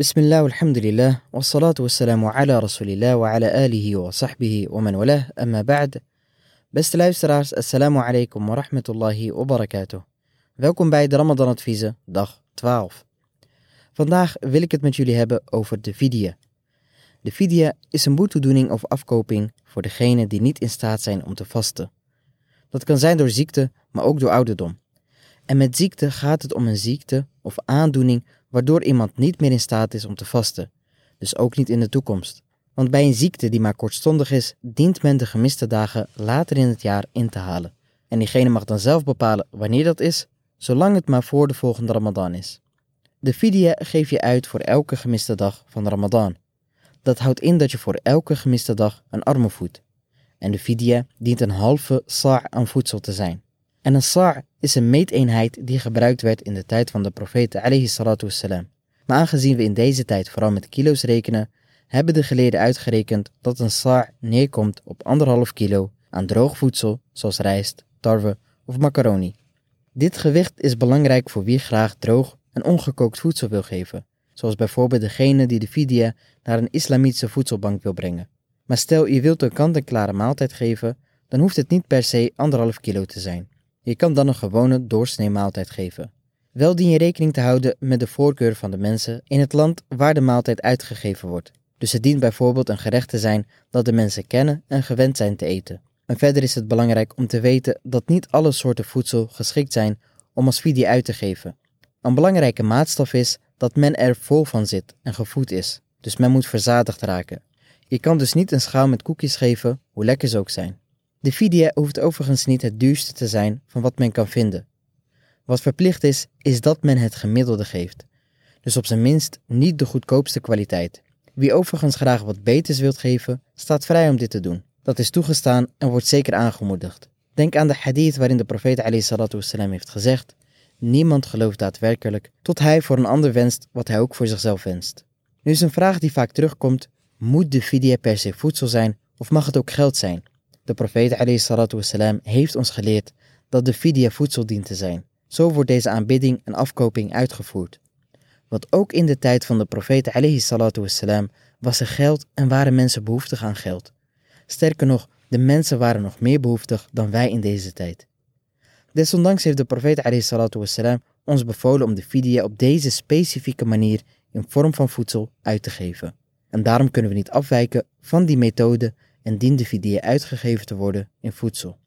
بسم الله والحمد لله والصلاة والسلام على rasulillah wa ala alihi wa sahbihi wa man walah amma ba'd. Beste luisteraars, assalamu alaikum wa rahmatullahi wa barakatuh. Welkom bij de Ramadan Adviezen, dag 12. Vandaag wil ik het met jullie hebben over de fidya. De fidya is een boetedoening of afkoping voor degenen die niet in staat zijn om te vasten. Dat kan zijn door ziekte, maar ook door ouderdom. En met ziekte gaat het om een ziekte of aandoening waardoor iemand niet meer in staat is om te vasten, dus ook niet in de toekomst. Want bij een ziekte die maar kortstondig is, dient men de gemiste dagen later in het jaar in te halen. En diegene mag dan zelf bepalen wanneer dat is, zolang het maar voor de volgende Ramadan is. De fidya geef je uit voor elke gemiste dag van Ramadan. Dat houdt in dat je voor elke gemiste dag een arme voedt. En de fidya dient een halve sa' aan voedsel te zijn. En een sa' is een meeteenheid die gebruikt werd in de tijd van de profeten alayhi salatu. Maar aangezien we in deze tijd vooral met kilo's rekenen, hebben de geleerden uitgerekend dat een sa' neerkomt op anderhalf kilo aan droog voedsel zoals rijst, tarwe of macaroni. Dit gewicht is belangrijk voor wie graag droog en ongekookt voedsel wil geven, zoals bijvoorbeeld degene die de fidya naar een islamitische voedselbank wil brengen. Maar stel je wilt een kant-en-klare maaltijd geven, dan hoeft het niet per se anderhalf kilo te zijn. Je kan dan een gewone doorsnee maaltijd geven. Wel dien je rekening te houden met de voorkeur van de mensen in het land waar de maaltijd uitgegeven wordt. Dus het dient bijvoorbeeld een gerecht te zijn dat de mensen kennen en gewend zijn te eten. En verder is het belangrijk om te weten dat niet alle soorten voedsel geschikt zijn om als uit te geven. Een belangrijke maatstaf is dat men er vol van zit en gevoed is, dus men moet verzadigd raken. Je kan dus niet een schaal met koekjes geven, hoe lekker ze ook zijn. De fidya hoeft overigens niet het duurste te zijn van wat men kan vinden. Wat verplicht is, is dat men het gemiddelde geeft. Dus op zijn minst niet de goedkoopste kwaliteit. Wie overigens graag wat beters wilt geven, staat vrij om dit te doen. Dat is toegestaan en wordt zeker aangemoedigd. Denk aan de hadith waarin de profeet heeft gezegd: Niemand gelooft daadwerkelijk tot hij voor een ander wenst wat hij ook voor zichzelf wenst. Nu is een vraag die vaak terugkomt: moet de fidya per se voedsel zijn of mag het ook geld zijn? De profeet heeft ons geleerd dat de fidya te zijn. Zo wordt deze aanbidding en afkoping uitgevoerd. Want ook in de tijd van de profeet was er geld en waren mensen behoeftig aan geld. Sterker nog, de mensen waren nog meer behoeftig dan wij in deze tijd. Desondanks heeft de profeet wassalam, ons bevolen om de fidya op deze specifieke manier in vorm van voedsel uit te geven. En daarom kunnen we niet afwijken van die methode en dient de fidya uitgegeven te worden in voedsel.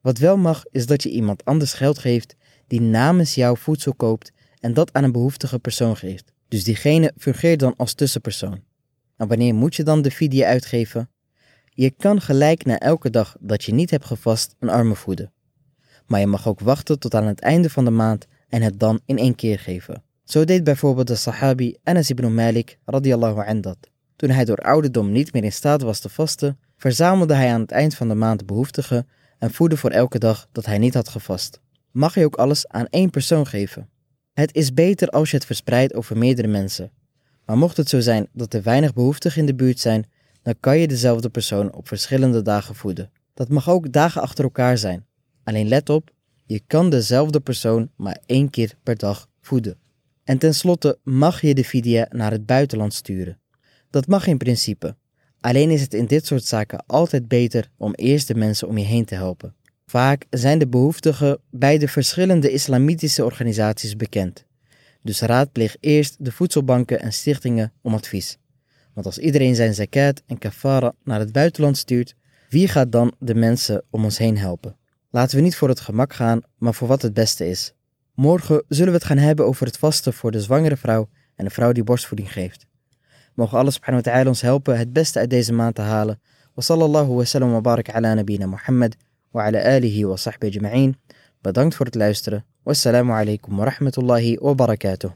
Wat wel mag, is dat je iemand anders geld geeft die namens jou voedsel koopt en dat aan een behoeftige persoon geeft. Dus diegene fungeert dan als tussenpersoon. En wanneer moet je dan de fidya uitgeven? Je kan gelijk na elke dag dat je niet hebt gevast een arme voeden. Maar je mag ook wachten tot aan het einde van de maand en het dan in één keer geven. Zo deed bijvoorbeeld de sahabi Anas ibn Malik radiyallahu an dat. Toen hij door ouderdom niet meer in staat was te vasten, verzamelde hij aan het eind van de maand behoeftigen en voedde voor elke dag dat hij niet had gevast. Mag je ook alles aan één persoon geven? Het is beter als je het verspreidt over meerdere mensen. Maar mocht het zo zijn dat er weinig behoeftigen in de buurt zijn, dan kan je dezelfde persoon op verschillende dagen voeden. Dat mag ook dagen achter elkaar zijn. Alleen let op, je kan dezelfde persoon maar één keer per dag voeden. En tenslotte mag je de fidya naar het buitenland sturen. Dat mag in principe, Alleen is het in dit soort zaken altijd beter om eerst de mensen om je heen te helpen. Vaak zijn de behoeftigen bij de verschillende islamitische organisaties bekend. Dus raadpleeg eerst de voedselbanken en stichtingen om advies. Want als iedereen zijn zakat en kafara naar het buitenland stuurt, wie gaat dan de mensen om ons heen helpen? Laten we niet voor het gemak gaan, maar voor wat het beste is. Morgen zullen we het gaan hebben over het vasten voor de zwangere vrouw en de vrouw die borstvoeding geeft. Mogen Allah subhanahu wa ta'ala ons helpen het beste uit deze maand te halen. Wa sallallahu wa sallam wa barak ala nabina Muhammad wa ala alihi wa sahbihi ajma'in. Bedankt voor het luisteren. Wassalamu alaikum wa rahmatullahi wa barakatuh.